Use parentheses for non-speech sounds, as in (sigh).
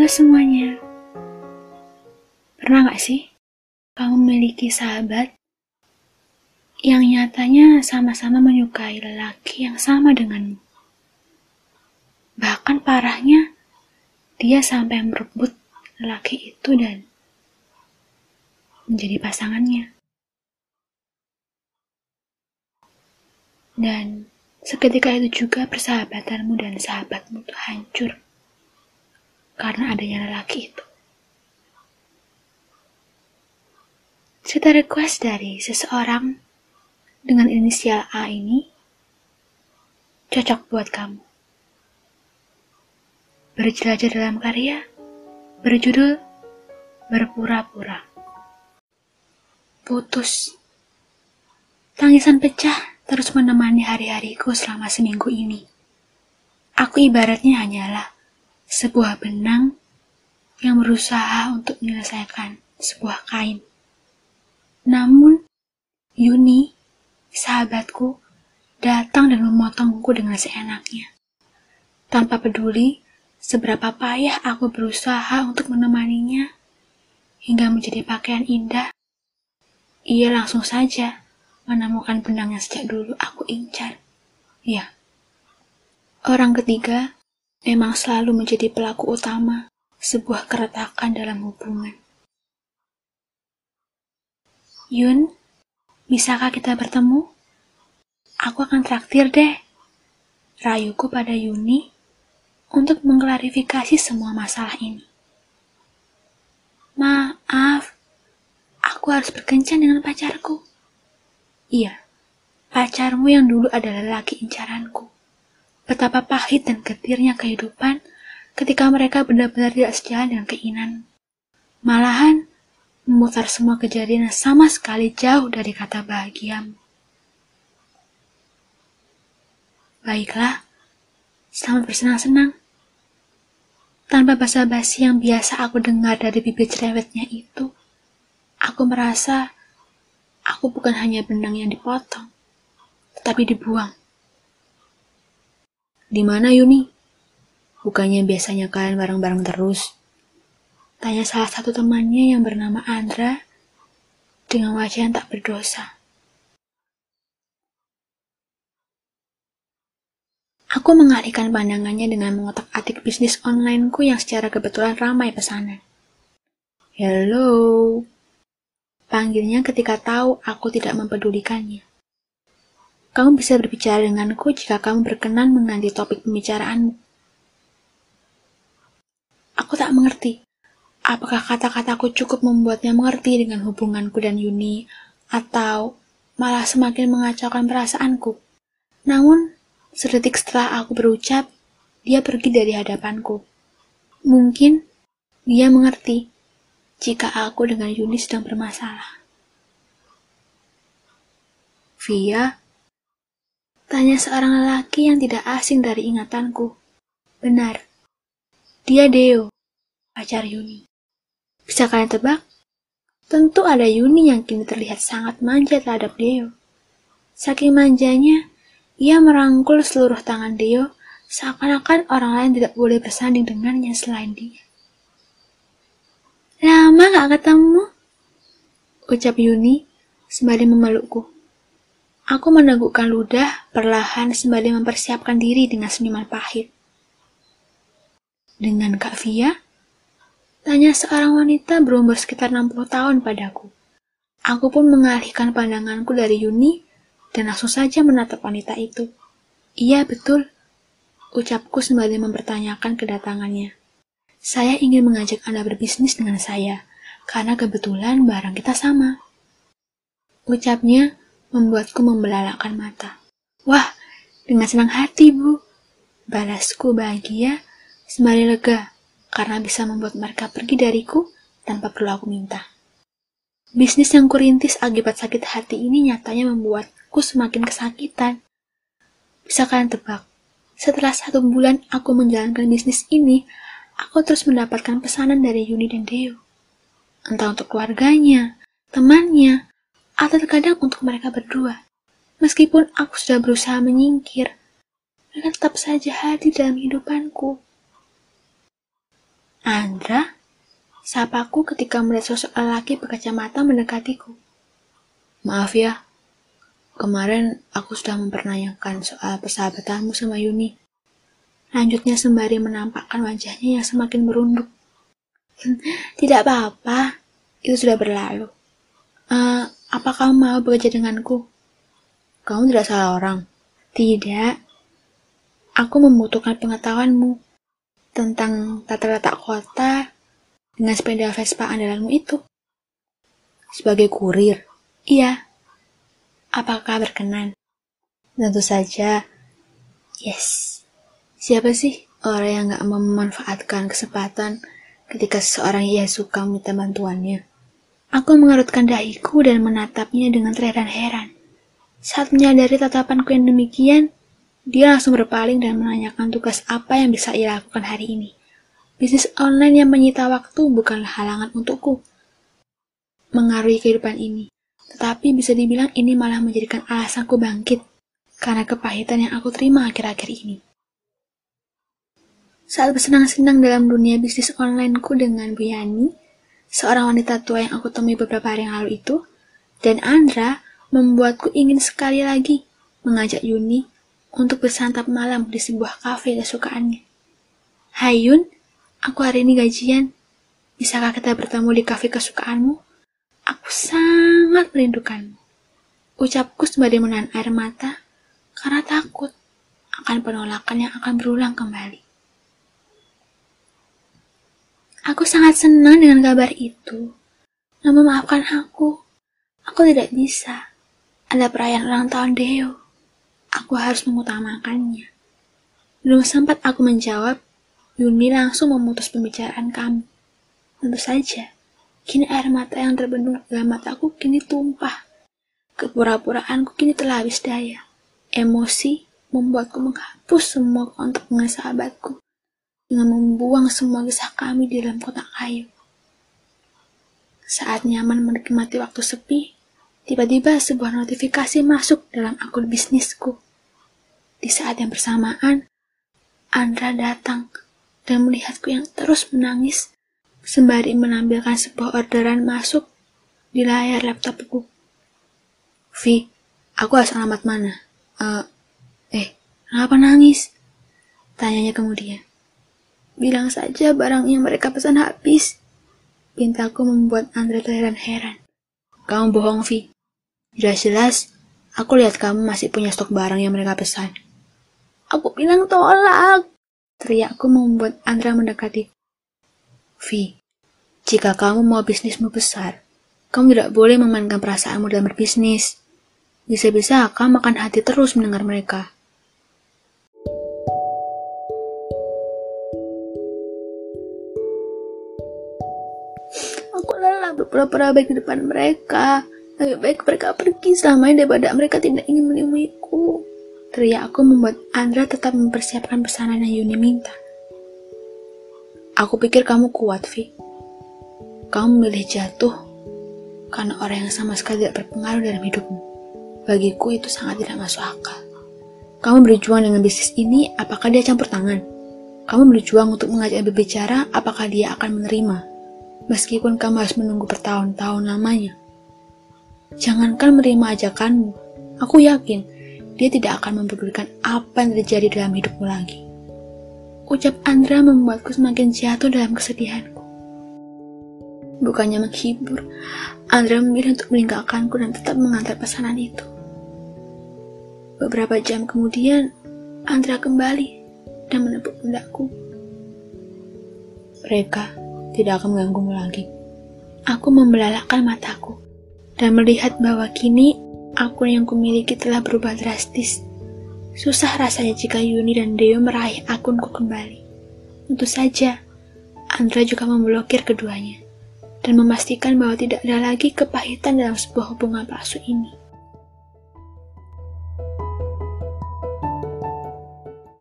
Halo semuanya. Pernah gak sih kamu memiliki sahabat yang nyatanya sama-sama menyukai lelaki yang sama denganmu? Bahkan parahnya, dia sampai merebut lelaki itu dan menjadi pasangannya. Dan seketika itu juga persahabatanmu dan sahabatmu itu hancur karena adanya lelaki itu. Cerita request dari seseorang dengan inisial A ini cocok buat kamu. Berjelajah dalam karya berjudul Berpura-pura. Putus. Tangisan pecah terus menemani hari-hariku selama seminggu ini. Aku ibaratnya hanyalah sebuah benang yang berusaha untuk menyelesaikan sebuah kain. Namun, Yuni, sahabatku, datang dan memotongku dengan seenaknya. Tanpa peduli seberapa payah aku berusaha untuk menemaninya hingga menjadi pakaian indah, ia langsung saja menemukan benang yang sejak dulu aku incar. Ya, orang ketiga memang selalu menjadi pelaku utama sebuah keretakan dalam hubungan. Yun, bisakah kita bertemu? Aku akan traktir deh. Rayuku pada Yuni untuk mengklarifikasi semua masalah ini. Maaf, aku harus berkencan dengan pacarku. Iya, pacarmu yang dulu adalah laki incaranku betapa pahit dan getirnya kehidupan ketika mereka benar-benar tidak sejalan dengan keinginan. Malahan, memutar semua kejadian yang sama sekali jauh dari kata bahagia. Baiklah, selamat bersenang-senang. Tanpa basa-basi yang biasa aku dengar dari bibir cerewetnya itu, aku merasa aku bukan hanya benang yang dipotong, tetapi dibuang. Di mana Yuni? Bukannya biasanya kalian bareng-bareng terus? Tanya salah satu temannya yang bernama Andra dengan wajah yang tak berdosa. Aku mengalihkan pandangannya dengan mengotak-atik bisnis onlineku yang secara kebetulan ramai pesanan. Hello. Panggilnya ketika tahu aku tidak mempedulikannya. Kamu bisa berbicara denganku jika kamu berkenan mengganti topik pembicaraanmu. Aku tak mengerti. Apakah kata-kataku cukup membuatnya mengerti dengan hubunganku dan Yuni, atau malah semakin mengacaukan perasaanku? Namun, sedetik setelah aku berucap, dia pergi dari hadapanku. Mungkin dia mengerti jika aku dengan Yuni sedang bermasalah. Via, Tanya seorang lelaki yang tidak asing dari ingatanku. Benar, dia Deo, pacar Yuni. Bisa kalian tebak? Tentu ada Yuni yang kini terlihat sangat manja terhadap Deo. Saking manjanya, ia merangkul seluruh tangan Deo seakan-akan orang lain tidak boleh bersanding dengannya selain dia. Lama gak ketemu? Ucap Yuni sembari memelukku. Aku menegukkan ludah perlahan sembari mempersiapkan diri dengan senyuman pahit. Dengan Kak Via? Tanya seorang wanita berumur sekitar 60 tahun padaku. Aku pun mengalihkan pandanganku dari Yuni dan langsung saja menatap wanita itu. Iya, betul. Ucapku sembari mempertanyakan kedatangannya. Saya ingin mengajak Anda berbisnis dengan saya, karena kebetulan barang kita sama. Ucapnya membuatku membelalakkan mata. Wah, dengan senang hati, Bu. Balasku bahagia, sembari lega, karena bisa membuat mereka pergi dariku tanpa perlu aku minta. Bisnis yang kurintis akibat sakit hati ini nyatanya membuatku semakin kesakitan. Bisa kalian tebak, setelah satu bulan aku menjalankan bisnis ini, aku terus mendapatkan pesanan dari Yuni dan Deo. Entah untuk keluarganya, temannya, atau terkadang untuk mereka berdua. Meskipun aku sudah berusaha menyingkir, mereka tetap saja hadir dalam kehidupanku. Andra, sapaku ketika melihat sosok lelaki berkacamata mendekatiku. Maaf ya, kemarin aku sudah mempertanyakan soal persahabatanmu sama Yuni. Lanjutnya sembari menampakkan wajahnya yang semakin merunduk. (laughs) Tidak apa-apa, itu sudah berlalu. Uh, apa kamu mau bekerja denganku? Kamu tidak salah orang. Tidak. Aku membutuhkan pengetahuanmu tentang tata letak kota dengan sepeda Vespa andalanmu itu. Sebagai kurir? Iya. Apakah berkenan? Tentu saja. Yes. Siapa sih orang yang gak memanfaatkan kesempatan ketika seseorang ia suka meminta bantuannya? Aku mengerutkan dahiku dan menatapnya dengan terheran-heran. Saat menyadari tatapanku yang demikian, dia langsung berpaling dan menanyakan tugas apa yang bisa ia lakukan hari ini. Bisnis online yang menyita waktu bukanlah halangan untukku mengaruhi kehidupan ini, tetapi bisa dibilang ini malah menjadikan alasanku bangkit karena kepahitan yang aku terima akhir-akhir ini. Saat bersenang-senang dalam dunia bisnis onlineku dengan Bu Yani, seorang wanita tua yang aku temui beberapa hari yang lalu itu, dan Andra membuatku ingin sekali lagi mengajak Yuni untuk bersantap malam di sebuah kafe kesukaannya. Hai Yun, aku hari ini gajian. Bisakah kita bertemu di kafe kesukaanmu? Aku sangat merindukanmu. Ucapku sembari menahan air mata karena takut akan penolakan yang akan berulang kembali. Aku sangat senang dengan kabar itu. Namun maafkan aku, aku tidak bisa. Ada perayaan ulang tahun Deo. Aku harus mengutamakannya. Belum sempat aku menjawab, Yuni langsung memutus pembicaraan kami. Tentu saja, kini air mata yang terbendung dalam mataku kini tumpah. Kepura-puraanku kini telah habis daya. Emosi membuatku menghapus semua kontak dengan sahabatku dengan membuang semua kisah kami di dalam kotak kayu. Saat nyaman menikmati waktu sepi, tiba-tiba sebuah notifikasi masuk dalam akun bisnisku. Di saat yang bersamaan, Andra datang dan melihatku yang terus menangis sembari menampilkan sebuah orderan masuk di layar laptopku. Vi, aku harus alamat mana? Uh, eh, kenapa nangis? Tanyanya kemudian. Bilang saja barang yang mereka pesan habis. Pintaku membuat Andre terheran-heran. Kamu bohong, Vi. Jelas-jelas, aku lihat kamu masih punya stok barang yang mereka pesan. Aku bilang tolak. Teriakku membuat Andra mendekati. Vi, jika kamu mau bisnismu besar, kamu tidak boleh memainkan perasaanmu dalam berbisnis. Bisa-bisa kamu makan hati terus mendengar mereka. Berpura-pura baik di depan mereka. Lebih baik mereka pergi selamanya daripada mereka tidak ingin menemuiku. Teriak aku membuat Andra tetap mempersiapkan pesanan yang Yuni minta. Aku pikir kamu kuat, Vi. Kamu milih jatuh karena orang yang sama sekali tidak berpengaruh dalam hidupmu. Bagiku itu sangat tidak masuk akal. Kamu berjuang dengan bisnis ini, apakah dia campur tangan? Kamu berjuang untuk mengajak berbicara, apakah dia akan menerima? Meskipun kamu harus menunggu bertahun-tahun lamanya. Jangankan menerima ajakanmu, aku yakin dia tidak akan mempedulikan apa yang terjadi dalam hidupmu lagi. Ucap Andra membuatku semakin jatuh dalam kesedihanku. Bukannya menghibur, Andra memilih untuk meninggalkanku dan tetap mengantar pesanan itu. Beberapa jam kemudian, Andra kembali dan menepuk pundakku. Mereka tidak akan mengganggumu lagi. Aku membelalakkan mataku dan melihat bahwa kini akun yang kumiliki telah berubah drastis. Susah rasanya jika Yuni dan Deo meraih akunku kembali. Tentu saja, Andra juga memblokir keduanya dan memastikan bahwa tidak ada lagi kepahitan dalam sebuah hubungan palsu ini.